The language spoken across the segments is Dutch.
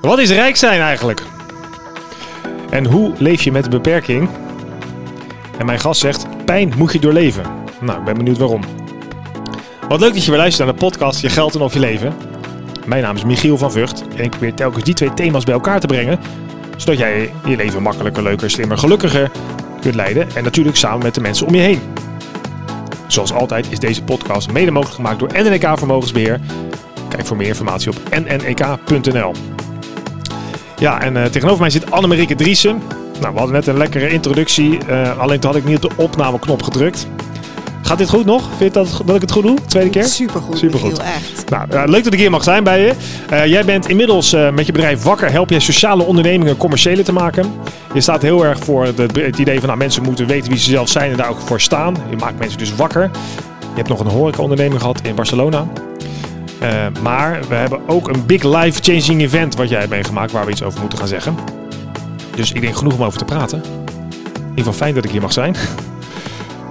Wat is rijk zijn eigenlijk? En hoe leef je met een beperking? En mijn gast zegt, pijn moet je doorleven. Nou, ik ben benieuwd waarom. Wat leuk dat je weer luistert naar de podcast Je Geld en Of Je Leven. Mijn naam is Michiel van Vught en ik probeer telkens die twee thema's bij elkaar te brengen. Zodat jij je leven makkelijker, leuker, slimmer, gelukkiger kunt leiden. En natuurlijk samen met de mensen om je heen. Zoals altijd is deze podcast mede mogelijk gemaakt door NNK Vermogensbeheer. Kijk voor meer informatie op nnek.nl. Ja, en uh, tegenover mij zit Annemarieke Driessen. Nou, we hadden net een lekkere introductie, uh, alleen toen had ik niet op de opnameknop gedrukt. Gaat dit goed nog? Vind je dat, dat ik het goed doe? Tweede keer? Supergoed. Supergoed. echt. Nou, uh, leuk dat ik hier mag zijn bij je. Jij bent inmiddels met je bedrijf Wakker. Help jij sociale ondernemingen commerciële te maken. Je staat heel erg voor het idee van nou, mensen moeten weten wie ze zelf zijn en daar ook voor staan. Je maakt mensen dus wakker. Je hebt nog een horecaonderneming gehad in Barcelona. Maar we hebben ook een big life-changing event wat jij hebt meegemaakt waar we iets over moeten gaan zeggen. Dus ik denk genoeg om over te praten. In ieder geval fijn dat ik hier mag zijn.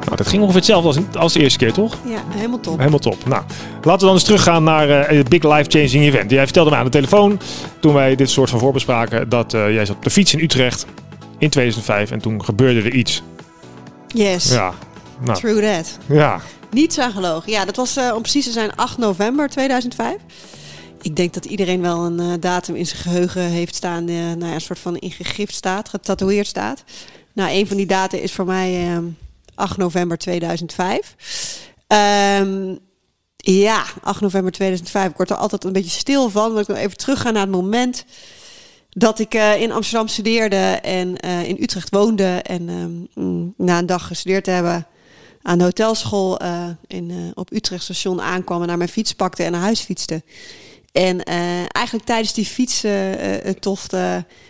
Nou, dat ging ongeveer hetzelfde als, als de eerste keer, toch? Ja, helemaal top. Helemaal top. Nou, laten we dan eens teruggaan naar uh, het Big Life Changing Event. Jij vertelde mij aan de telefoon, toen wij dit soort van voorbespraken, dat uh, jij zat op de fiets in Utrecht in 2005 en toen gebeurde er iets. Yes. Ja. Nou. True that. Ja. Niets aan gelogen. Ja, dat was uh, om precies te zijn 8 november 2005. Ik denk dat iedereen wel een uh, datum in zijn geheugen heeft staan, uh, nou ja, een soort van ingegift staat, getatoeëerd staat. Nou, een van die data is voor mij uh, 8 november 2005. Um, ja, 8 november 2005. Ik word er altijd een beetje stil van. Want ik wil even teruggaan naar het moment dat ik in Amsterdam studeerde en in Utrecht woonde. En um, na een dag gestudeerd te hebben aan de hotelschool uh, in, op Utrecht station aankwam en naar mijn fiets pakte en naar huis fietste. En eigenlijk tijdens die fietstocht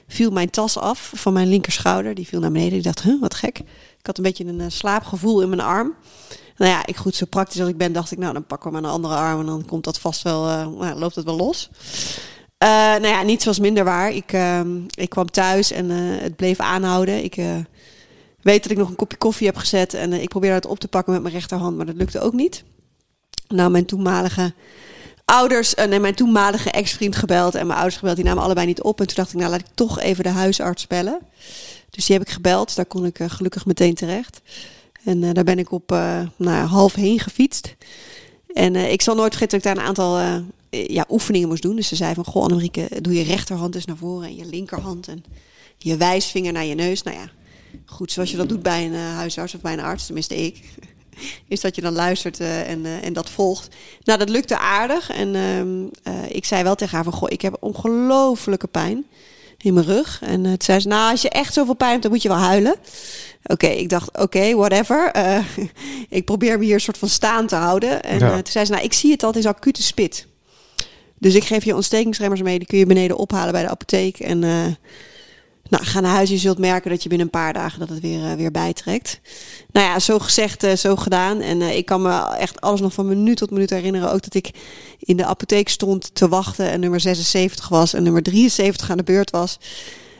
viel mijn tas af van mijn linkerschouder. Die viel naar beneden. Ik dacht, huh, wat gek. Ik had een beetje een slaapgevoel in mijn arm. Nou ja, ik goed zo praktisch als ik ben, dacht ik, nou dan pakken we een andere arm en dan komt dat vast wel, nou, loopt het wel los. Nou ja, niets was minder waar. Ik, ik kwam thuis en het bleef aanhouden. Ik weet dat ik nog een kopje koffie heb gezet en ik probeerde het op te pakken met mijn rechterhand, maar dat lukte ook niet. Nou, mijn toenmalige ouders en uh, mijn toenmalige ex-vriend gebeld en mijn ouders gebeld. Die namen allebei niet op. En toen dacht ik, nou laat ik toch even de huisarts bellen. Dus die heb ik gebeld. Daar kon ik uh, gelukkig meteen terecht. En daar ben ik op nou, half heen gefietst. En ik zal nooit vergeten dat ik daar een aantal ja, oefeningen moest doen. Dus ze zei van, goh Annemieke, doe je rechterhand eens naar voren en je linkerhand. En je wijsvinger naar je neus. Nou ja, goed, zoals je dat doet bij een huisarts of bij een arts, tenminste ik is dat je dan luistert uh, en, uh, en dat volgt. Nou, dat lukte aardig. En uh, ik zei wel tegen haar van, goh, ik heb ongelofelijke pijn in mijn rug. En toen zei ze, nou, als je echt zoveel pijn hebt, dan moet je wel huilen. Oké, okay, ik dacht, oké, okay, whatever. ik probeer me hier een soort van staan te houden. En ja. toen zei ze, nou, ik zie het altijd als acute spit. Dus ik geef je ontstekingsremmers mee, die kun je beneden ophalen bij de apotheek. En nou, ga naar huis. Je zult merken dat je binnen een paar dagen dat het weer, uh, weer bijtrekt. Nou ja, zo gezegd, uh, zo gedaan. En uh, ik kan me echt alles nog van minuut tot minuut herinneren. Ook dat ik in de apotheek stond te wachten en nummer 76 was en nummer 73 aan de beurt was.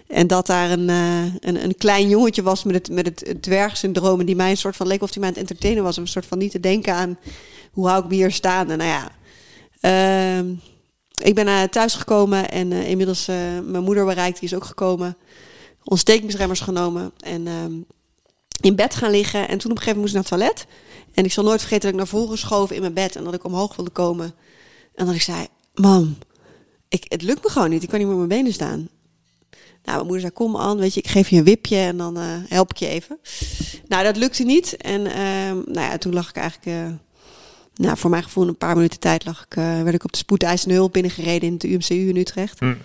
En dat daar een, een, een, klein jongetje was met het, met het dwergsyndroom. En die mij een soort van leek of hij mij aan het entertainen was. Een soort van niet te denken aan hoe hou ik me hier staan. En nou ja, ehm, ik ben uh, thuis gekomen en uh, inmiddels uh, mijn moeder bereikt, die is ook gekomen. Ontstekingsremmers genomen en uh, in bed gaan liggen. En toen op een gegeven moment moest ik naar het toilet. En ik zal nooit vergeten dat ik naar voren geschoven in mijn bed en dat ik omhoog wilde komen. En dat ik zei, mam, ik, het lukt me gewoon niet. Ik kan niet meer op mijn benen staan. Nou, mijn moeder zei, kom aan, weet je, ik geef je een wipje en dan help ik je even. Nou, dat lukte niet. En ehm, nou ja, toen lag ik eigenlijk nou, voor mijn gevoel een paar minuten tijd lag ik, uh, werd ik op de spoedeisende hulp binnengereden in het UMCU in Utrecht. Mm.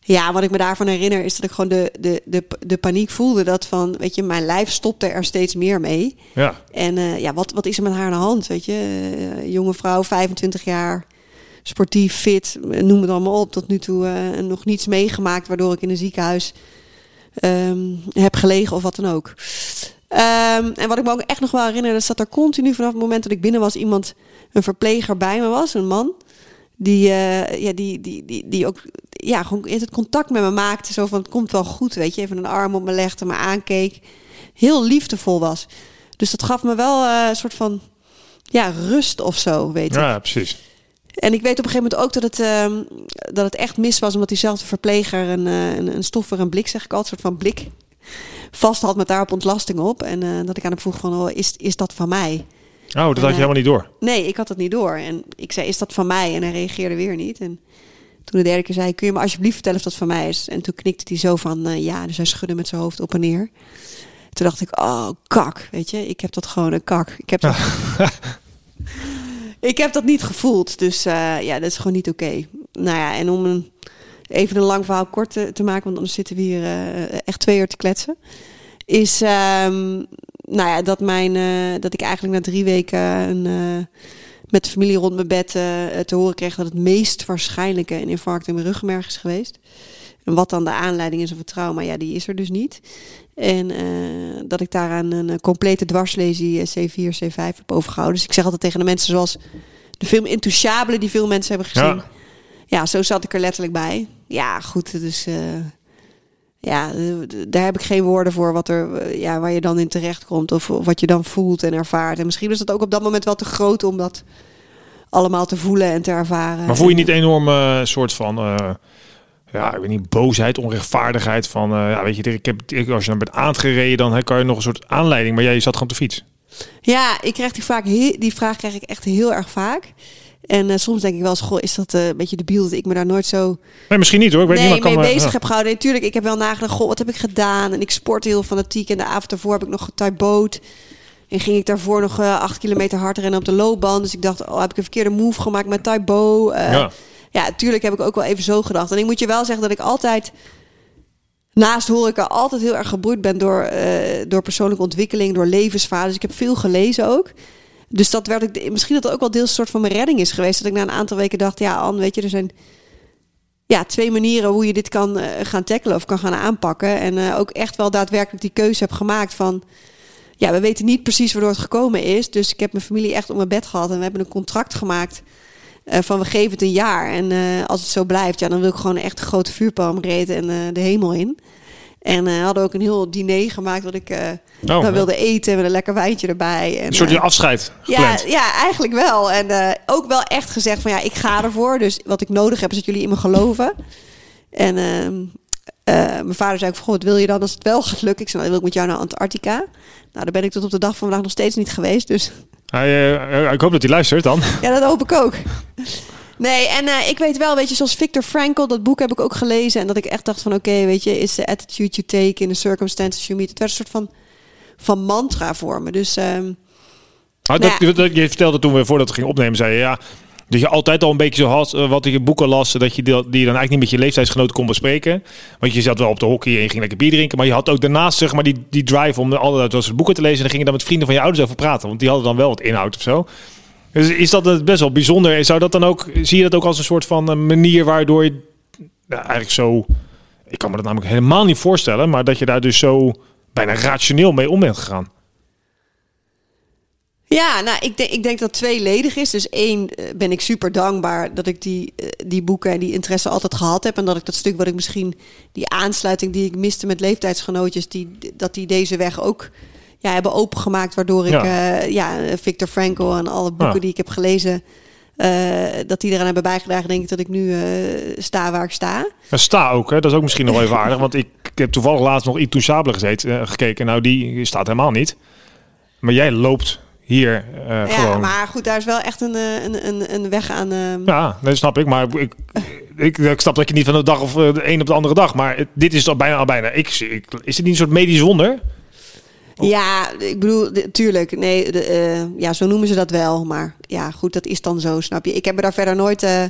Ja, wat ik me daarvan herinner is dat ik gewoon de, de, de, de paniek voelde. Dat van, weet je, mijn lijf stopte er steeds meer mee. Ja. En uh, ja, wat, wat is er met haar aan de hand, weet je? Uh, jonge vrouw, 25 jaar, sportief, fit, noem het allemaal op. Tot nu toe nog niets meegemaakt waardoor ik in een ziekenhuis um, heb gelegen of wat dan ook. Um, en wat ik me ook echt nog wel herinner, is dat er continu vanaf het moment dat ik binnen was, iemand, een verpleger bij me was, een man. Die, uh, ja, die, die, die, die ook ja, gewoon het contact met me maakte. Zo van, het komt wel goed, weet je. Even een arm op me legde, me aankeek. Heel liefdevol was. Dus dat gaf me wel uh, een soort van, ja, rust of zo, weet je. Ja, precies. En ik weet op een gegeven moment ook dat het, ehm, dat het echt mis was, omdat diezelfde verpleger een, uh, een, een stoffer, een blik, zeg ik altijd, een soort van blik vast had met daarop ontlasting op. En uh, dat ik aan hem vroeg van, oh, is, is dat van mij? Oh, dat had je helemaal niet door? Nee, ik had dat niet door. En ik zei, is dat van mij? En hij reageerde weer niet. En toen de derde keer zei, kun je me alsjeblieft vertellen of dat van mij is? En toen knikte hij zo van, uh, ja. Dus hij schudde met zijn hoofd op en neer. Toen dacht ik, oh, kak, weet je. Ik heb dat gewoon een kak. Ik heb dat, ik heb dat niet gevoeld. Dus ja, dat is gewoon niet oké. Okay. Nou ja, en om een, even een lang verhaal kort te, maken, want anders zitten we hier uh, echt twee uur te kletsen. Is, um, nou ja, dat, mijn, uh, dat ik eigenlijk na drie weken een, met de familie rond mijn bed te horen kreeg dat het meest waarschijnlijke een infarct in mijn ruggenmerg is geweest. En wat dan de aanleiding is of het trauma, ja, die is er dus niet. En dat ik daaraan een complete dwarslesie C4, C5 heb overgehouden. Dus ik zeg altijd tegen de mensen zoals de film Intouchable die veel mensen hebben gezien. Ja zo zat ik er letterlijk bij. Ja, goed, dus uh, ja, daar heb ik geen woorden voor wat er, ja, waar je dan in terecht komt of, of wat je dan voelt en ervaart. En misschien is dat ook op dat moment wel te groot om dat allemaal te voelen en te ervaren. Maar voel je niet enorm uh, soort van uh, ja, ik weet niet, boosheid, onrechtvaardigheid van, uh, ja, weet je, ik heb, ik, als je dan bent aangereden, dan kan je nog een soort aanleiding, maar jij zat gewoon te fiets. Ja, ik krijg die, vaak, die vraag krijg ik echt heel erg vaak. En uh, soms denk ik wel eens, goh, is dat uh, een beetje debiel dat ik me daar nooit zo... Nee, misschien niet hoor. Ik weet nee, niet, mee kan bezig heb gehouden. Natuurlijk, ik heb wel nagedacht, goh, wat heb ik gedaan? En ik sport heel fanatiek. En de avond daarvoor heb ik nog boot. En ging ik daarvoor nog uh, acht kilometer hard rennen op de loopband. Dus ik dacht, oh, heb ik een verkeerde move gemaakt met Taibo? ja ja, natuurlijk heb ik ook wel even zo gedacht. En ik moet je wel zeggen dat ik altijd naast horeca altijd heel erg geboeid ben door, door persoonlijke ontwikkeling, door levensverhalen. Dus ik heb veel gelezen ook. Dus dat werd ik, misschien dat ook wel deels een soort van mijn redding is geweest. Dat ik na een aantal weken dacht, ja, Anne, weet je, er zijn ja, twee manieren hoe je dit kan uh, gaan tackelen of kan gaan aanpakken. En uh, ook echt wel daadwerkelijk die keuze heb gemaakt van. Ja, we weten niet precies waardoor het gekomen is. Dus ik heb mijn familie echt op mijn bed gehad en we hebben een contract gemaakt. Uh, van we geven het een jaar. En als het zo blijft, ja, dan wil ik gewoon echt een grote vuurpalm reten en de hemel in. En uh, hadden ook een heel diner gemaakt wat ik uh, oh, dan wilde eten met een lekker wijntje erbij. En, een soort uh, afscheid ja, ja, eigenlijk wel. En ook wel echt gezegd van ja, ik ga ervoor. Dus wat ik nodig heb is dat jullie in me geloven. En ehm, mijn vader zei ook van, goh, wat wil je dan als het wel gaat lukken? Ik zei, nou, dan wil ik met jou naar Antarctica. Nou, daar ben ik tot op de dag van vandaag nog steeds niet geweest. Dus hij, ik hoop dat hij luistert dan. Ja, dat hoop ik ook. Nee, en uh, ik weet wel, weet je, zoals Viktor Frankl, dat boek heb ik ook gelezen. En dat ik echt dacht van, oké, okay, weet je, is the attitude you take in the circumstances you meet. Het werd een soort van, van mantra voor me. Dus... Um, ah, dat, nou ja. Je vertelde toen we voordat we gingen opnemen, zei je, ja, dat je altijd al een beetje zo had, uh, wat je boeken las, dat je die, die dan eigenlijk niet met je leeftijdsgenoten kon bespreken. Want je zat wel op de hockey en je ging lekker bier drinken, maar je had ook daarnaast zeg maar die, die drive om dat soort boeken te lezen. En dan ging je dan met vrienden van je ouders over praten, want die hadden dan wel wat inhoud of zo. Dus is dat best wel bijzonder? Zou dat dan ook, zie je dat ook als een soort van manier waardoor je nou, eigenlijk zo, ik kan me dat namelijk helemaal niet voorstellen, maar dat je daar dus zo bijna rationeel mee om bent gegaan? Ja, nou, ik denk, ik denk dat tweeledig is. Dus één, ben ik super dankbaar dat ik die, die boeken en die interesse altijd gehad heb. En dat ik dat stuk wat ik misschien, die aansluiting die ik miste met leeftijdsgenootjes, die, dat die deze weg ook ja, hebben opengemaakt. Waardoor ik, ja, uh, ja Victor Frankl en alle boeken ja. die ik heb gelezen, uh, dat die eraan hebben bijgedragen, denk ik dat ik nu uh, sta waar ik sta. Ja, sta ook, hè? dat is ook misschien nog even aardig. Want ik, ik heb toevallig laatst nog Intouchable gezeten, gekeken. Nou, die staat helemaal niet. Maar jij loopt hier ja, gewoon. maar goed, daar is wel echt een, een, een, een weg aan. Uh... Ja, dat snap ik. Maar ik, ik, ik snap dat je niet van de dag of de een op de andere dag. Maar dit is toch bijna al bijna. Ik, ik, is het niet een soort medisch wonder? Ja, ik bedoel, tuurlijk. Nee, de, uh, ja, zo noemen ze dat wel. Maar ja, goed, dat is dan zo, snap je. Ik heb me daar verder nooit. Uh,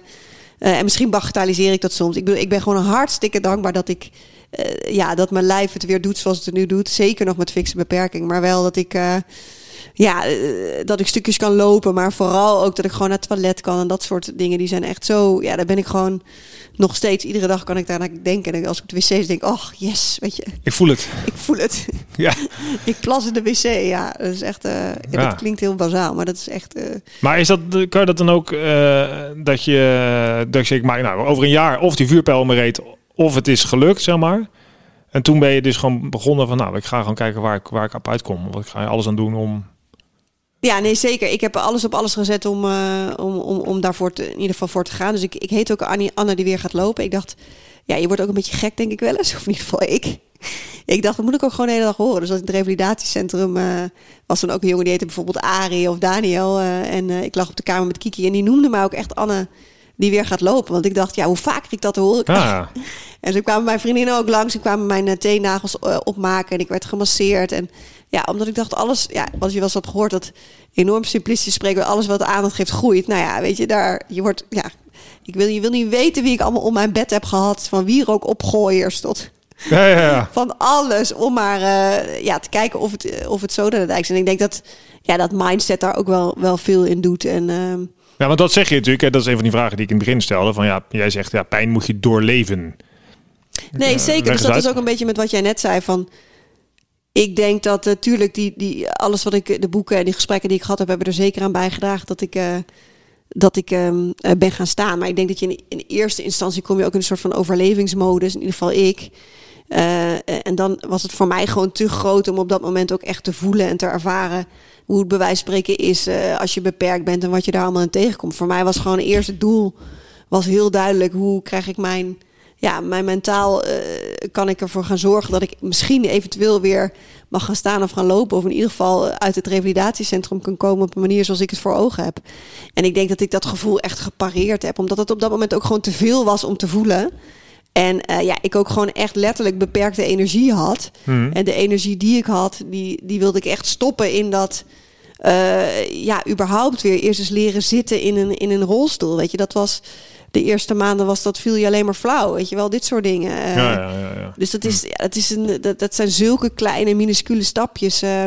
en misschien bagatelliseer ik dat soms. Ik bedoel, ik ben gewoon hartstikke dankbaar dat ik. ja, dat mijn lijf het weer doet zoals het nu doet. Zeker nog met fikse beperking. Maar wel dat ik ja, dat ik stukjes kan lopen, maar vooral ook dat ik gewoon naar het toilet kan en dat soort dingen. Die zijn echt zo, ja, daar ben ik gewoon nog steeds, iedere dag kan ik daar naar denken. En als ik de wc's denk, oh yes, weet je. Ik voel het. Ik voel het. Ja. ik plas in de wc, ja. Dat is echt, uh, ja, ja. dat klinkt heel bazaal, maar dat is echt... Uh... Maar is dat, kan je dat dan ook, uh, dat je, dat je, ik maak nou, over een jaar of die vuurpijl me reed, of het is gelukt, zeg maar. En toen ben je dus gewoon begonnen van, nou, ik ga gewoon kijken waar ik, waar ik op uitkom. Of ik ga alles aan doen om Ja, nee, zeker. Ik heb alles op alles gezet om, uh, om, om, om daarvoor te, in ieder geval voor te gaan. Dus ik, ik heet ook Annie, Anna die weer gaat lopen. Ik dacht, ja, je wordt ook een beetje gek, denk ik wel eens. Of in ieder geval ik. Ik dacht, dat moet ik ook gewoon de hele dag horen. Dus in het revalidatiecentrum uh, was dan ook een jongen die heette bijvoorbeeld Ari of Daniel. Uh, en ik lag op de kamer met Kiki en die noemde mij ook echt Anne die weer gaat lopen. Want ik dacht, ja, hoe vaker ik dat hoor. Ah. en ze kwamen mijn vriendinnen ook langs. Ze kwamen mijn uh, teennagels opmaken en ik werd gemasseerd. En ja, omdat ik dacht, alles, ja, als je wel eens had gehoord dat enorm simplistisch spreken, alles wat aandacht geeft groeit. Nou ja, weet je, daar, je wordt, ja, ik wil, je wil niet weten wie ik allemaal om mijn bed heb gehad. Van wie ook opgooiers tot ja, ja, ja. van alles. Om maar uh, ja, te kijken of het, of het zo is. En ik denk dat ja, dat mindset daar ook wel, wel veel in doet. En, uh, ja, want dat zeg je natuurlijk. Hè, dat is een van die vragen die ik in het begin stelde. Van ja, jij zegt ja, pijn moet je doorleven. Nee, zeker. Dus dat is ook een beetje met wat jij net zei van ik denk dat natuurlijk uh, die, die, alles wat ik, de boeken en die gesprekken die ik gehad heb, hebben er zeker aan bijgedragen dat ik, uh, dat ik uh, ben gaan staan. Maar ik denk dat je in, in eerste instantie kom je ook in een soort van overlevingsmodus, in ieder geval ik. Uh, en dan was het voor mij gewoon te groot om op dat moment ook echt te voelen en te ervaren hoe het bewijs spreken is als je beperkt bent en wat je daar allemaal in tegenkomt. Voor mij was gewoon het eerste doel was heel duidelijk hoe krijg ik mijn ja, mijn mentaal uh, kan ik ervoor gaan zorgen dat ik misschien eventueel weer mag gaan staan of gaan lopen. Of in ieder geval uit het revalidatiecentrum kan komen op een manier zoals ik het voor ogen heb. En ik denk dat ik dat gevoel echt gepareerd heb. Omdat het op dat moment ook gewoon te veel was om te voelen. En uh, ja, ik ook gewoon echt letterlijk beperkte energie had. Hmm. En de energie die ik had, die, die wilde ik echt stoppen in dat. Uh, ja, überhaupt weer eerst eens leren zitten in een, in een rolstoel. Weet je, dat was de eerste maanden was dat viel je alleen maar flauw, weet je wel, dit soort dingen. Ja, ja, ja, ja. Dus dat is, ja, dat is een, dat, dat zijn zulke kleine minuscule stapjes. Uh,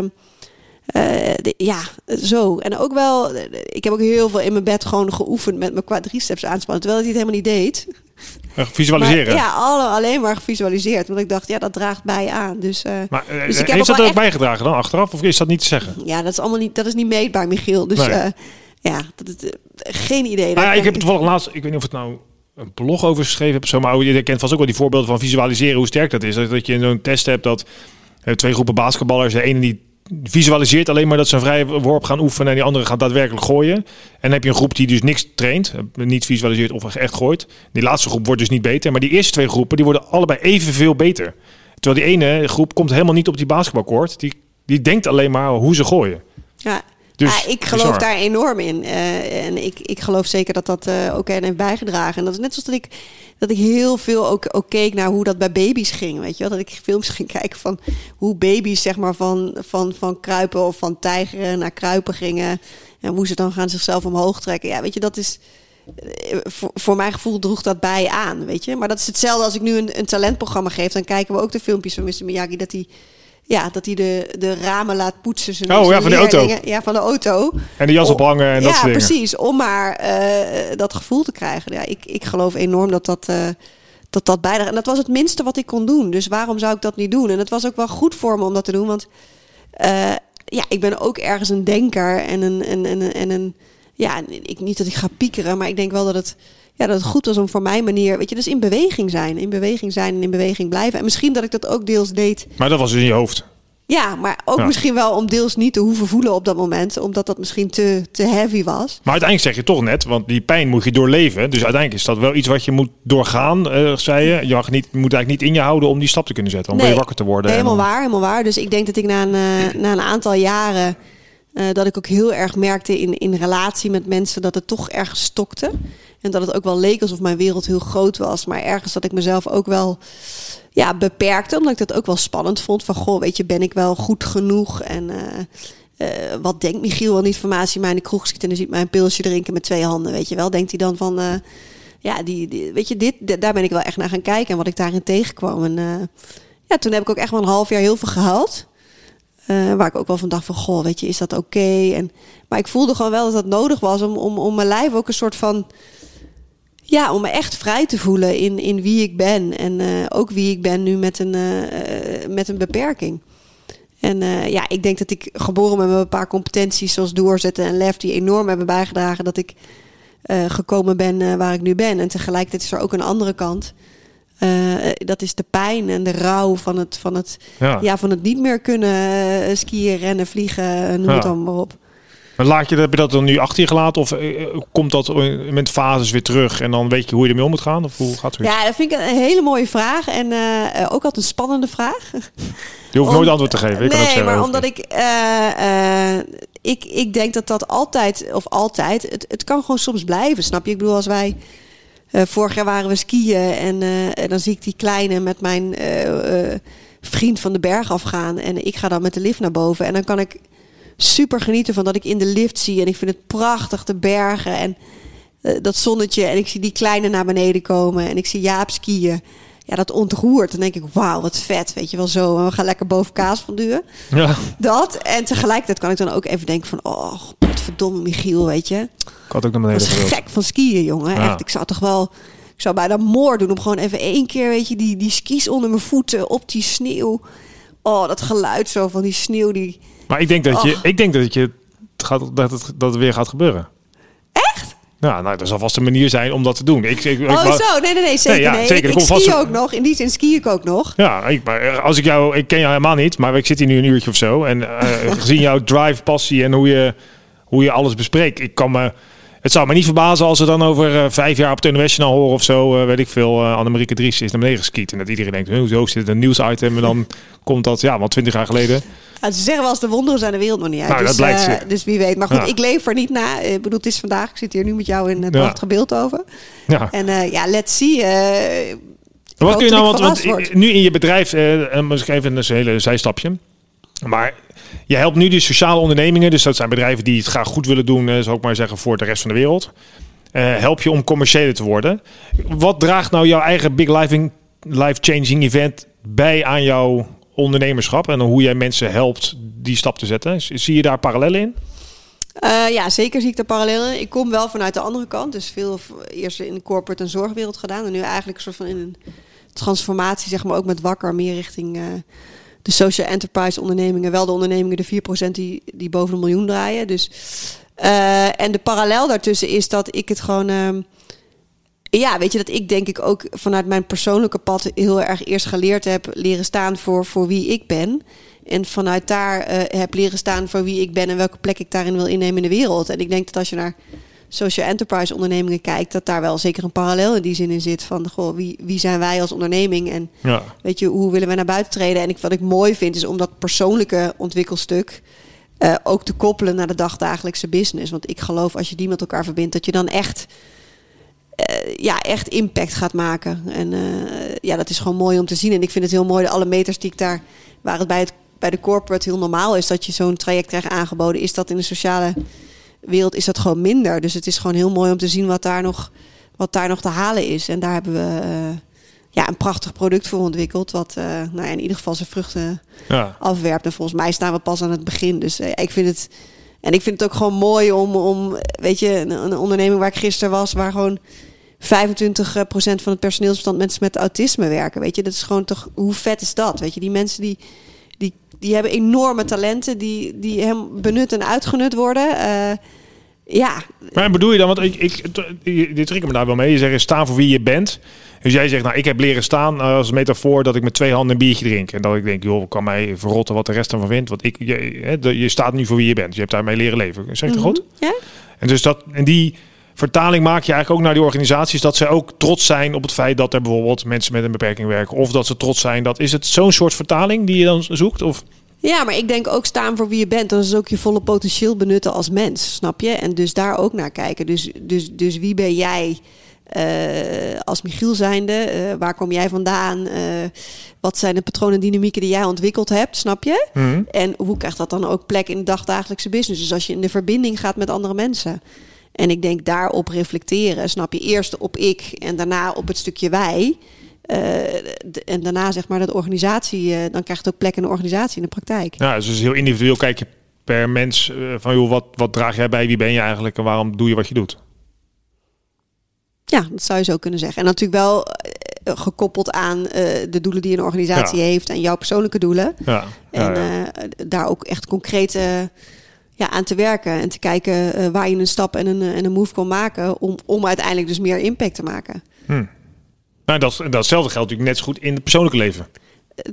de, ja, zo. En ook wel, ik heb ook heel veel in mijn bed gewoon geoefend met mijn quadriceps aanspannen, terwijl ik het helemaal niet deed. Visualiseren? Maar, ja, alle, alleen maar gevisualiseerd. Want ik dacht, ja, dat draagt bij aan. Dus, uh, maar dus ik heeft dat er ook bijgedragen dan achteraf? Of is dat niet te zeggen? Ja, dat is allemaal niet, dat is niet meetbaar, Michiel. Dus nee. Ja, dat is, eh, geen idee. Nou ja, ik heb toevallig laatst, ik weet niet of het nou een blog over geschreven heb, zo, maar je kent vast ook wel die voorbeelden van visualiseren hoe sterk dat is. Dat je zo'n test hebt dat twee groepen basketballers, de ene die visualiseert alleen maar dat ze een vrije worp gaan oefenen en die andere gaat daadwerkelijk gooien. En dan heb je een groep die dus niks traint, eh, niet visualiseert of echt gooit. Die laatste groep wordt dus niet beter, maar die eerste twee groepen die worden allebei evenveel beter. Terwijl die ene groep komt helemaal niet op die basketbalkoord. Die, die denkt alleen maar hoe ze gooien. Ja, dus, ja, ik geloof daar enorm in. Uh, en ik, ik geloof zeker dat dat uh, ook heeft bijgedragen. En dat is net zoals dat ik, dat ik heel veel ook, ook keek naar hoe dat bij baby's ging. Weet je wel? Dat ik films ging kijken van hoe baby's zeg maar van, van, van kruipen of van tijgeren naar kruipen gingen. En hoe ze dan gaan zichzelf omhoog trekken. Ja, weet je, dat is... Eh, voor, voor mijn gevoel droeg dat bij aan, weet je. Maar dat is hetzelfde als ik nu een, een talentprogramma geef. Dan kijken we ook de filmpjes van Mr. Miyagi... dat hij ja, dat hij de, de ramen laat poetsen. Zijn oh ja, van de auto. Ja, van de auto. En de jas ophangen en dat ja, soort dingen. Ja, precies. Om maar uh, dat gevoel te krijgen. Ja, ik, ik geloof enorm dat dat, uh, dat dat bijdraagt. En dat was het minste wat ik kon doen. Dus waarom zou ik dat niet doen? En het was ook wel goed voor me om dat te doen. Want uh, ja, ik ben ook ergens een denker en een... En, en, en een ja, ik, niet dat ik ga piekeren, maar ik denk wel dat het ja, dat het goed was om voor mijn manier, weet je, dus in beweging zijn. In beweging zijn en in beweging blijven. En misschien dat ik dat ook deels deed. Maar dat was dus in je hoofd. Ja, maar ook misschien wel om deels niet te hoeven voelen op dat moment, omdat dat misschien te, te heavy was. Maar uiteindelijk zeg je toch net, want die pijn moet je doorleven. Dus uiteindelijk is dat wel iets wat je moet doorgaan, uh, zei je. Je mag niet, moet eigenlijk niet in je houden om die stap te kunnen zetten, om nee, weer wakker te worden. Helemaal waar, helemaal waar. Dus ik denk dat ik na een, uh, na een aantal jaren, uh, dat ik ook heel erg merkte in, in relatie met mensen, dat het toch erg stokte. En dat het ook wel leek alsof mijn wereld heel groot was. Maar ergens dat ik mezelf ook wel ja, beperkte. Omdat ik dat ook wel spannend vond. Van goh, weet je, ben ik wel goed genoeg? En uh, uh, wat denkt Michiel al informatie mij in de kroeg ziet en dan ziet mij een pilsje drinken met twee handen. Weet je wel, denkt hij dan van. Ja, die, die, weet je, dit, daar ben ik wel echt naar gaan kijken en wat ik daarin tegenkwam. En ja, toen heb ik ook echt wel een half jaar heel veel gehaald. Uh, waar ik ook wel van dacht van, goh, weet je, is dat oké? En Maar ik voelde gewoon wel dat dat nodig was om, om, om mijn lijf ook een soort van ja, om me echt vrij te voelen in, in wie ik ben. En uh, ook wie ik ben nu met een, uh, met een beperking. En ja, ik denk dat ik geboren met een paar competenties zoals doorzetten en lef... die enorm hebben bijgedragen dat ik gekomen ben waar ik nu ben. En tegelijkertijd is er ook een andere kant. Dat is de pijn en de rouw van het, van het, ja. ja van het niet meer kunnen skiën, rennen, vliegen, noem ja. het dan maar op. Maar laat je, heb je dat dan nu achter je gelaten? Of eh, komt dat met fases weer terug en dan weet je hoe je ermee om moet gaan? Of hoe gaat het? Ja, dat vind ik een hele mooie vraag. En eh, ook altijd een spannende vraag. Je hoeft nooit antwoord te geven. Ik nee, kan maar omdat ik, ik... Ik denk dat dat altijd, of altijd... Het, het kan gewoon soms blijven, snap je? Ik bedoel, als wij... vorig jaar waren we skiën en, en dan zie ik die kleine met mijn vriend van de berg afgaan. En ik ga dan met de lift naar boven. En dan kan ik super genieten van dat ik in de lift zie. En ik vind het prachtig, de bergen en uh, dat zonnetje. En ik zie die kleine naar beneden komen. En ik zie Jaap skiën. Ja, dat ontroert. Dan denk ik, wauw, wat vet. Weet je wel zo. En we gaan lekker boven kaas van duwen. Ja. Dat. En tegelijkertijd kan ik dan ook even denken van... Oh, verdomme Michiel, weet je. Had ook naar beneden gek van skiën, jongen. Echt, ik zou toch wel... Ik zou bijna moord doen om gewoon even één keer, weet je, die, die skis onder mijn voeten op die sneeuw. Oh, dat geluid zo van die sneeuw die maar ik denk dat je, ik denk dat je gaat, dat het, dat het weer gaat gebeuren. Echt? Ja, nou, dat zal vast een manier zijn om dat te doen. Ik, ik, oh, zo. Nee, nee, nee. Zeker. Nee, ja, nee. Zeker. Ik, ik ski ook nog. In die zin ski ik ook nog. Ja, ik, maar eh, als ik jou... Ik ken jou helemaal niet, maar ik zit hier nu een uurtje of zo. En uh, gezien jouw drive, passie en hoe je, hoe je alles bespreekt... Ik kan me het zou me niet verbazen als ze dan over uh, vijf jaar op de National horen of zo, uh, weet ik veel, uh, Annemarieke Dries is naar beneden geskiet. En dat iedereen denkt, hoezo zit een nieuwsitem en dan komt dat, ja, want twintig jaar geleden. Ja, ze zeggen wel eens de wonderen zijn de wereld nog niet uit. Nou, dus, dat dus wie weet. Maar goed, ik leef er niet na. Ik bedoel, het is vandaag. Ik zit hier nu met jou in het prachtige beeld over. Ja. En ja, let's see. wat kun je nou, want, want nu in je bedrijf, uh, misschien even een hele zijstapje. Maar je helpt nu die sociale ondernemingen, dus dat zijn bedrijven die het graag goed willen doen, eh, zou ik maar zeggen, voor de rest van de wereld. Uh, help je om commerciëler te worden. Wat draagt nou jouw eigen Big Life, life Changing Event bij aan jouw ondernemerschap en hoe jij mensen helpt die stap te zetten? Zie je daar parallellen in? Uh, ja, zeker zie ik daar parallellen. Ik kom wel vanuit de andere kant. Dus veel eerst in de corporate en zorgwereld gedaan. En nu eigenlijk een soort van in een transformatie, zeg maar, ook met wakker meer richting de social enterprise ondernemingen wel de ondernemingen, de 4% die, die boven een miljoen draaien. Dus, uh, en de parallel daartussen is dat ik het gewoon. Uh, ja, weet je dat ik denk ik ook vanuit mijn persoonlijke pad heel erg eerst geleerd heb leren staan voor, voor wie ik ben. En vanuit daar uh, heb leren staan voor wie ik ben en welke plek ik daarin wil innemen in de wereld. En ik denk dat als je naar social enterprise ondernemingen kijkt, dat daar wel zeker een parallel in die zin in zit. Van goh, wie, wie zijn wij als onderneming en ja. weet je, hoe willen we naar buiten treden? En ik, wat ik mooi vind, is om dat persoonlijke ontwikkelstuk uh, ook te koppelen naar de dagdagelijkse business. Want ik geloof als je die met elkaar verbindt, dat je dan echt. Uh, ja, echt impact gaat maken. En uh, ja, dat is gewoon mooi om te zien. En ik vind het heel mooi, de alle meters die ik daar, waar het bij, het, bij de corporate heel normaal is dat je zo'n traject krijgt aangeboden, is dat in de sociale wereld is dat gewoon minder. Dus het is gewoon heel mooi om te zien wat daar nog, wat daar nog te halen is. En daar hebben we uh, ja, een prachtig product voor ontwikkeld. Wat uh, nou ja, in ieder geval zijn vruchten ja. afwerpt. En volgens mij staan we pas aan het begin. Dus uh, ik vind het. En ik vind het ook gewoon mooi om, om weet je, een, een onderneming waar ik gisteren was, waar gewoon 25% van het personeelsbestand mensen met autisme werken. Weet je, dat is gewoon toch, hoe vet is dat? Weet je, die mensen die, die, hebben enorme talenten die, die hem benut en uitgenut worden. Uh, ja. Maar bedoel je dan, want ik, ik, dit trek me daar wel mee. Je zegt, sta voor wie je bent. Dus jij zegt, nou, ik heb leren staan uh, als metafoor dat ik met twee handen een biertje drink. En dat ik denk, joh, kan mij verrotten wat de rest ervan vindt. Want ik, je, je staat nu voor wie je bent. Je hebt daarmee leren leven. Zeg ik mm goed? Ja. En dus dat, en die vertaling maak je eigenlijk ook naar die organisaties. Dat ze ook trots zijn op het feit dat er bijvoorbeeld mensen met een beperking werken. Of dat ze trots zijn. Dat, is het zo'n soort vertaling die je dan zoekt? Of? Ja, maar ik denk ook staan voor wie je bent. Dat is ook je volle potentieel benutten als mens, snap je? En dus daar ook naar kijken. Dus, dus, dus wie ben jij uh, als Michiel zijnde? Uh, waar kom jij vandaan? Uh, wat zijn de patronen en dynamieken die jij ontwikkeld hebt, snap je? Mm. En hoe krijgt dat dan ook plek in de dagdagelijkse business? Dus als je in de verbinding gaat met andere mensen. En ik denk daarop reflecteren, snap je? Eerst op ik en daarna op het stukje wij. Uh, en daarna zeg maar dat organisatie, uh, dan krijgt het ook plek in de organisatie in de praktijk. Ja, dus heel individueel kijk je per mens uh, van joh, wat, wat draag jij bij, wie ben je eigenlijk en waarom doe je wat je doet? Ja, dat zou je zo kunnen zeggen. En natuurlijk wel gekoppeld aan de doelen die een organisatie ja. heeft en jouw persoonlijke doelen. Ja. En ja, daar ook echt concreet ja, aan te werken en te kijken waar je een stap en een, en een move kan maken om, om uiteindelijk dus meer impact te maken. Hm. Nou, dat, datzelfde geldt natuurlijk net zo goed in het persoonlijke leven.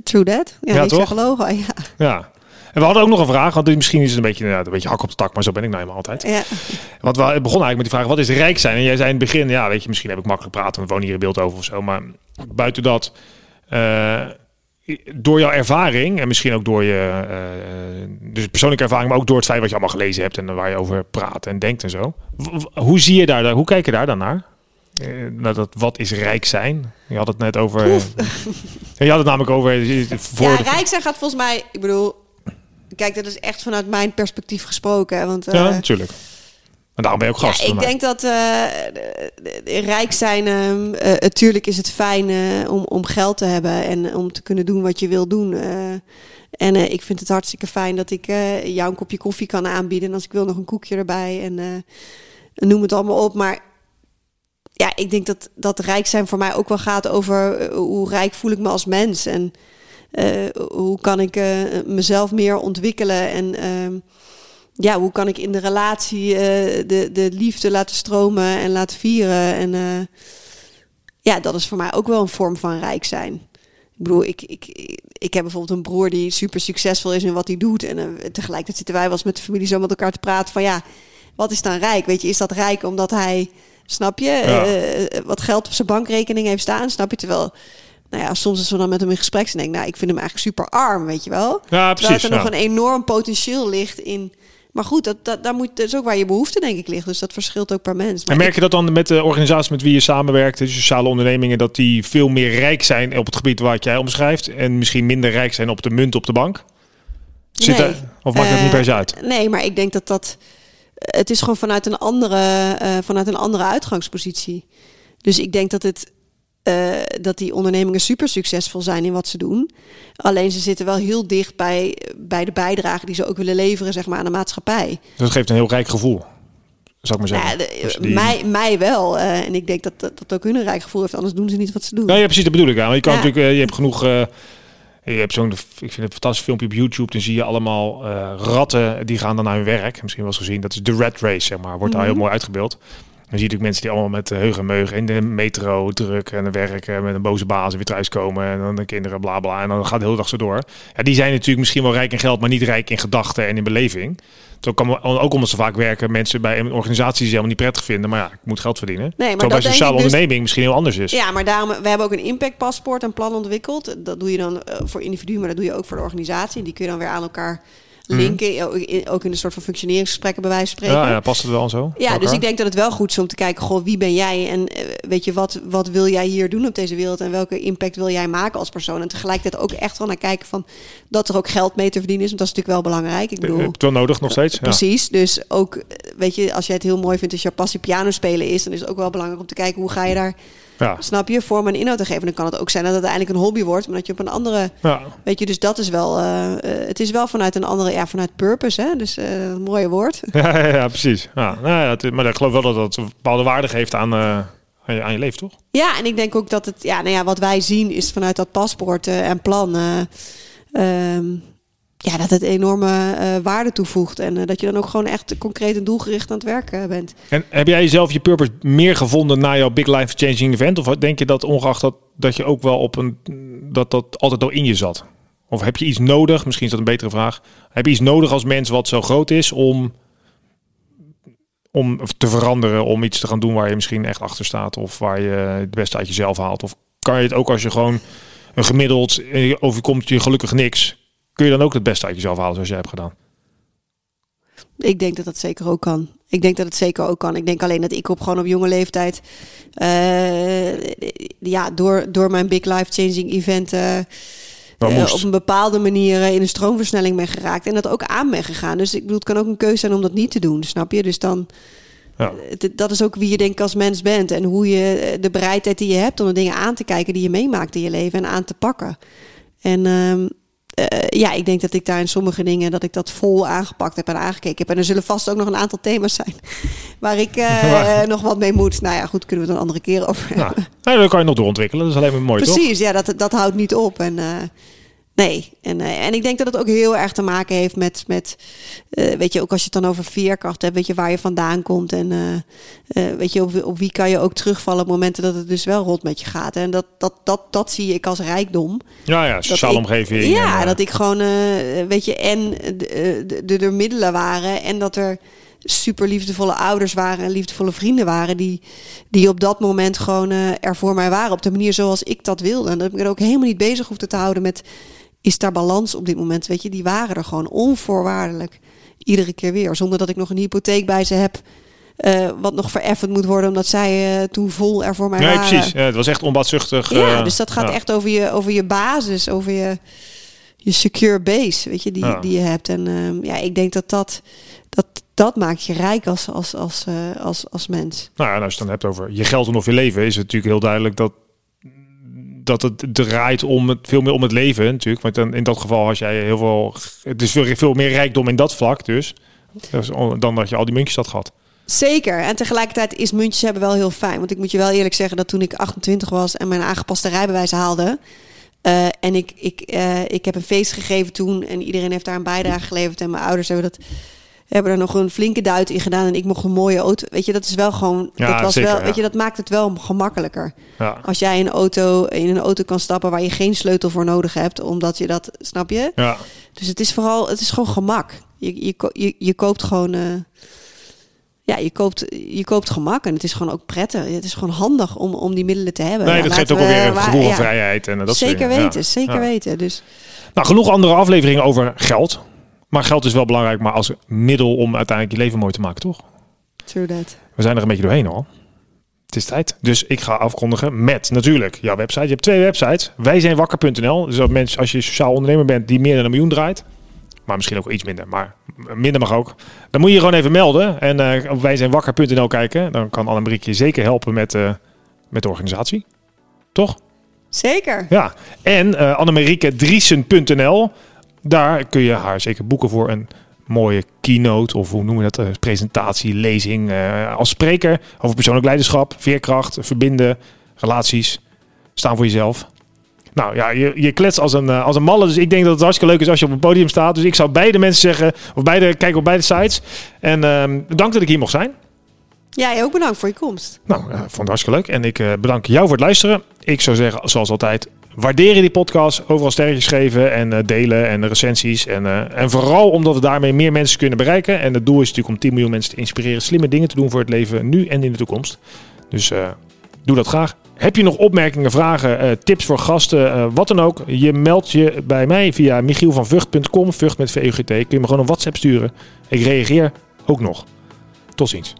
True that. Ja, ja toch? Gelogen, ja. ja. En we hadden ook nog een vraag, want misschien is het een beetje, een beetje hak op de tak, maar zo ben ik nou helemaal altijd. Ja. Want we begonnen eigenlijk met die vraag, wat is rijk zijn? En jij zei in het begin, ja, weet je, misschien heb ik makkelijk praten, we wonen hier in beeld over of zo. Maar buiten dat, eh, door jouw ervaring en misschien ook door je eh, dus persoonlijke ervaring, maar ook door het feit wat je allemaal gelezen hebt en waar je over praat en denkt en zo. Hoe zie je daar, hoe kijk je daar dan naar? Eh, naar dat, wat is rijk zijn? Je had het net over. je had het namelijk over. eh, Voor ja, rijk zijn gaat volgens mij, ik bedoel, kijk, dat is echt vanuit mijn perspectief gesproken. Want, eh, ja, natuurlijk. En daarom ben je ook gast. Ja, van ik denk dat eh, de rijk zijn, ehm, eh, natuurlijk is het fijn eh, om, om geld te hebben en om te kunnen doen wat je wil doen. eh. en eh, ik vind het hartstikke fijn dat ik eh, jou een kopje koffie kan aanbieden. En als ik wil nog een koekje erbij en eh, noem het allemaal op. Maar ja, ik denk dat, dat rijk zijn voor mij ook wel gaat over eh, hoe rijk voel ik me als mens. En eh, hoe kan ik eh, mezelf meer ontwikkelen en... ja, hoe kan ik in de relatie eh, de, de liefde laten stromen en laten vieren? En eh, ja, dat is voor mij ook wel een vorm van rijk zijn. Ik bedoel, ik, ik, ik heb bijvoorbeeld een broer die super succesvol is in wat hij doet. En eh, tegelijkertijd zitten wij wel eens met de familie zo met elkaar te praten van ja, wat is dan rijk? Weet je, is dat rijk omdat hij, snap je, Ja. wat geld op zijn bankrekening heeft staan? Snap je? Terwijl, nou ja, soms als we dan met hem in gesprek zijn, denk ik, nou, ik vind hem eigenlijk super arm, weet je wel. Ja, Terwijl precies. er ja. nog een enorm potentieel ligt in. Maar goed, dat, dat, daar moet, dat is ook waar je behoefte, denk ik, ligt. Dus dat verschilt ook per mens. Maar En merk je dat dan met de organisaties met wie je samenwerkt, de sociale ondernemingen, dat die veel meer rijk zijn op het gebied wat jij omschrijft en misschien minder rijk zijn op de munt op de bank? Zit Nee. er, of maakt dat Eh, niet per se uit? Nee, maar ik denk dat dat. Het is gewoon vanuit een andere, eh, vanuit een andere uitgangspositie. Dus ik denk dat het. Eh, dat die ondernemingen super succesvol zijn in wat ze doen. Alleen ze zitten wel heel dicht bij, bij de bijdrage die ze ook willen leveren zeg maar, aan de maatschappij. Dat geeft een heel rijk gevoel, zou ik maar Nou zeggen. ja, de- Dus die- mij, mij wel. eh, en ik denk dat, dat dat ook hun een rijk gevoel heeft. Anders doen ze niet wat ze doen. Ja, ja, precies, dat bedoel ik. Ja. Want je kan Ja. natuurlijk, eh, je hebt genoeg. je hebt zo'n, ik vind het een fantastisch filmpje op YouTube. Dan zie je allemaal ratten die gaan dan naar hun werk. Misschien wel eens gezien. Dat is de rat race, zeg maar. Wordt daar heel Mhm. mooi uitgebeeld. Dan zie je natuurlijk mensen die allemaal met heug en meug in de metro druk en werken met een boze baas en weer thuiskomen en dan de kinderen bla bla en dan gaat de hele dag zo door. Ja, die zijn natuurlijk misschien wel rijk in geld, maar niet rijk in gedachten en in beleving. Zo kan ook omdat ze vaak werken mensen bij een organisatie die ze helemaal niet prettig vinden, maar ja, ik moet geld verdienen. Nee, maar bij sociale dus- onderneming misschien heel anders is. Ja, maar daarom, we hebben ook een impactpaspoort, een plan ontwikkeld. Dat doe je dan eh, voor individuen, maar dat doe je ook voor de organisatie. Die kun je dan weer aan elkaar linken. Ook in- Ook in een soort van functioneringsgesprekken bij wijze van spreken. Mhm. Ja, ja, past het wel zo? Ja, dus ik denk dat het wel goed is om te kijken, goh, wie ben jij en eh, weet je, wat, wat wil jij hier doen op deze wereld en welke impact wil jij maken als persoon? En tegelijkertijd ook echt wel naar kijken van dat er ook geld mee te verdienen is, want dat is natuurlijk wel belangrijk. Ik bedoel, je het wel nodig nog steeds? Ja. Precies, dus ook, eh, weet je, als jij het heel mooi vindt als jouw passie piano spelen is, dan is het ook wel belangrijk om te kijken hoe ga je daar, Ja. snap je, vorm en inhoud te geven. Dan kan het ook zijn dat het uiteindelijk een hobby wordt, maar dat je op een andere, Ja. weet je, dus dat is wel, eh, eh, het is wel vanuit een andere, ja, vanuit purpose, hè, dus eh, een mooie woord. Ja, ja, ja, precies. Ja, nou ja, het, maar ik geloof wel dat dat een bepaalde waarde geeft aan, aan, je, aan je leven, toch? Ja, en ik denk ook dat het, ja, nou ja, wat wij zien is vanuit dat paspoort en plan, eh, ehm, ja, dat het enorme eh, waarde toevoegt en eh, dat je dan ook gewoon echt concreet en doelgericht aan het werken bent. En heb jij zelf je purpose meer gevonden na jouw big life changing event? Of denk je dat ongeacht dat, dat je ook wel op een, dat dat altijd al in je zat? Of heb je iets nodig, misschien is dat een betere vraag, heb je iets nodig als mens wat zo groot is om, om te veranderen, om iets te gaan doen waar je misschien echt achter staat of waar je het beste uit jezelf haalt? Of kan je het ook als je gewoon een gemiddeld eh, overkomt je gelukkig niks, kun je dan ook het beste uit jezelf halen zoals jij hebt gedaan? Ik denk dat dat zeker ook kan. Ik denk dat het zeker ook kan. Ik denk alleen dat ik op gewoon op jonge leeftijd, eh, ja, door, door mijn big life changing event eh, eh, op een bepaalde manier in een stroomversnelling ben geraakt en dat ook aan ben gegaan. Dus ik bedoel, het kan ook een keuze zijn om dat niet te doen, snap je? Dus dan, Ja. dat is ook wie je denk ik als mens bent en hoe je de bereidheid die je hebt om de dingen aan te kijken die je meemaakt in je leven en aan te pakken. En eh, ja, ik denk dat ik daar in sommige dingen dat ik dat vol aangepakt heb en aangekeken heb. En er zullen vast ook nog een aantal thema's zijn waar ik eh, nog wat mee moet. Nou ja, goed, kunnen we het een andere keer over Nou, nou, dan kan je nog doorontwikkelen. Dat is alleen maar mooi, toch? Precies, ja, dat, dat houdt niet op. En eh, Nee, en, eh, en ik denk dat het ook heel erg te maken heeft met, met eh, weet je, ook als je het dan over veerkracht hebt, weet je waar je vandaan komt en eh, weet je, op, op wie kan je ook terugvallen op momenten dat het dus wel rot met je gaat. En dat, dat, dat, dat zie ik als rijkdom. Ja, ja, sociale omgeving. Ja, en, dat ik gewoon, weet je, en de- de- de- middelen waren en dat er super liefdevolle ouders waren en liefdevolle vrienden waren die, die op dat moment gewoon eh, er voor mij waren op de manier zoals ik dat wilde. En dat ik me er ook helemaal niet bezig hoefde te houden met is daar balans op dit moment, weet je. Die waren er gewoon onvoorwaardelijk iedere keer weer, zonder dat ik nog een hypotheek bij ze heb. eh, wat nog vereffend moet worden, omdat zij eh, toen vol er voor mij Nee, waren. precies. Ja, het was echt onbaatzuchtig. Ja, eh, dus dat gaat ja. echt over je, over je basis, over je, je secure base, weet je, die, Ja. die je hebt. En ehm, ja, ik denk dat dat, dat dat maakt je rijk als, als, als, als, als mens. Nou ja, en als je het dan hebt over je geld en of je leven, is het natuurlijk heel duidelijk dat, dat het draait om het, veel meer om het leven natuurlijk. Want dan, in dat geval als jij heel veel, het is veel, veel meer rijkdom in dat vlak dus, Dus dan dat je al die muntjes had gehad. Zeker. En tegelijkertijd is muntjes hebben wel heel fijn. Want ik moet je wel eerlijk zeggen dat toen ik 28 was en mijn aangepaste rijbewijs haalde. eh, en ik, ik, eh, ik heb een feest gegeven toen en iedereen heeft daar een bijdrage geleverd. En mijn ouders hebben, dat, hebben er nog een flinke duit in gedaan. En ik mocht een mooie auto. Weet je, dat is wel gewoon. Ja, dat, was zeker, wel, ja. weet je, dat maakt het wel gemakkelijker. Ja, Als jij een auto, in een auto kan stappen waar je geen sleutel voor nodig hebt, omdat je dat, snap je? ja. Dus het is vooral, het is gewoon gemak. Je, je, je, je koopt gewoon, eh, ja, je koopt, je koopt gemak en het is gewoon ook prettig. Het is gewoon handig om, om die middelen te hebben. Nee, dat geeft ook alweer een gevoel van vrijheid. En dat Zeker weten, zeker weten. Dus Nou, genoeg andere afleveringen over geld. Maar geld is wel belangrijk, maar als middel om uiteindelijk je leven mooi te maken, toch? true that. We zijn er een beetje doorheen al. Het is tijd. Dus ik ga afkondigen met natuurlijk jouw website. Je hebt twee websites. Wij zijn wakker.nl. Dus dat mensen, als je sociaal ondernemer bent die meer dan een miljoen draait. Maar misschien ook iets minder. Maar minder mag ook. Dan moet je je gewoon even melden. En eh op wijzijnwakker.nl kijken. Dan kan Annemarie je zeker helpen met, eh, met de organisatie. Toch? Zeker. Ja. En eh Annemarieke Driesen.nl. Daar kun je haar zeker boeken voor een mooie keynote. Of hoe noemen we dat? eh, presentatie, lezing. eh, als spreker over persoonlijk leiderschap, veerkracht, verbinden, relaties. Staan voor jezelf. Nou ja, je, je klets als een, eh, als een malle. Dus ik denk dat het hartstikke leuk is als je op een podium staat. Dus ik zou beide mensen zeggen, of beide, kijk op beide sites. En ehm dank dat ik hier mocht zijn. Jij ook bedankt voor je komst. Nou, vond het hartstikke leuk. En ik bedank jou voor het luisteren. Ik zou zeggen, zoals altijd, waarderen die podcast. Overal sterretjes geven en eh, delen en recensies. En, eh, en vooral omdat we daarmee meer mensen kunnen bereiken. En het doel is natuurlijk om 10 miljoen mensen te inspireren slimme dingen te doen voor het leven nu en in de toekomst. Dus eh, doe dat graag. Heb je nog opmerkingen, vragen, tips voor gasten, wat dan ook? Je meldt je bij mij via michielvanvugt.com, Vught met VUGT. Kun je me gewoon een WhatsApp sturen. Ik reageer ook nog. Tot ziens.